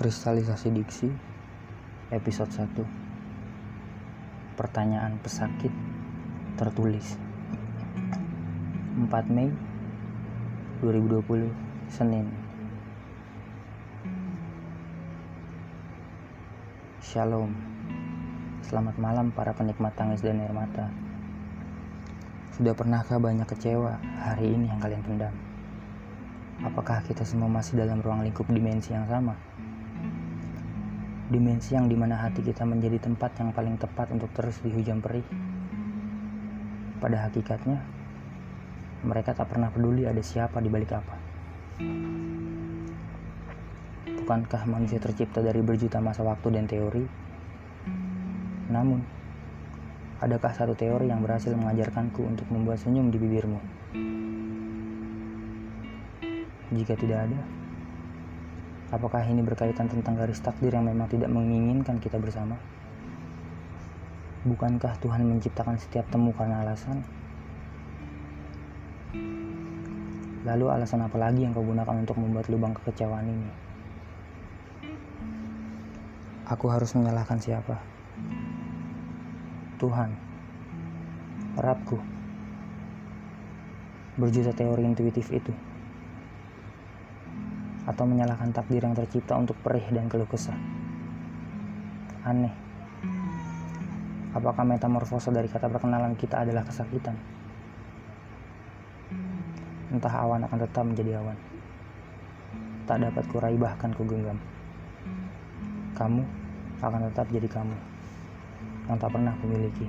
Kristalisasi Diksi Episode 1 Pertanyaan pesakit Tertulis. 4 Mei 2020 Senin. Shalom. Selamat malam para penikmat tangis dan air mata. Sudah pernahkah banyak kecewa hari ini yang kalian pendam? Apakah kita semua masih dalam ruang lingkup dimensi yang sama? Dimensi yang di mana hati kita menjadi tempat yang paling tepat untuk terus dihujam perih. Pada hakikatnya, mereka tak pernah peduli ada siapa di balik apa. Bukankah manusia tercipta dari berjuta masa waktu dan teori? Namun, adakah satu teori yang berhasil mengajarkanku untuk membuat senyum di bibirmu? Jika tidak ada, apakah ini berkaitan tentang garis takdir yang memang tidak menginginkan kita bersama? Bukankah Tuhan menciptakan setiap temu karena alasan? Lalu alasan apa lagi yang kau gunakan untuk membuat lubang kekecewaan ini? Aku harus menyalahkan siapa? Tuhan, Rabku, berjuta teori intuitif itu atau menyalahkan takdir yang tercipta untuk perih dan keluh kesah. Aneh. Apakah metamorfosa dari kata perkenalan kita adalah kesakitan? Entah awan akan tetap menjadi awan. Tak dapat kurai bahkan kugenggam. Kamu akan tetap jadi kamu yang tak pernah kumiliki.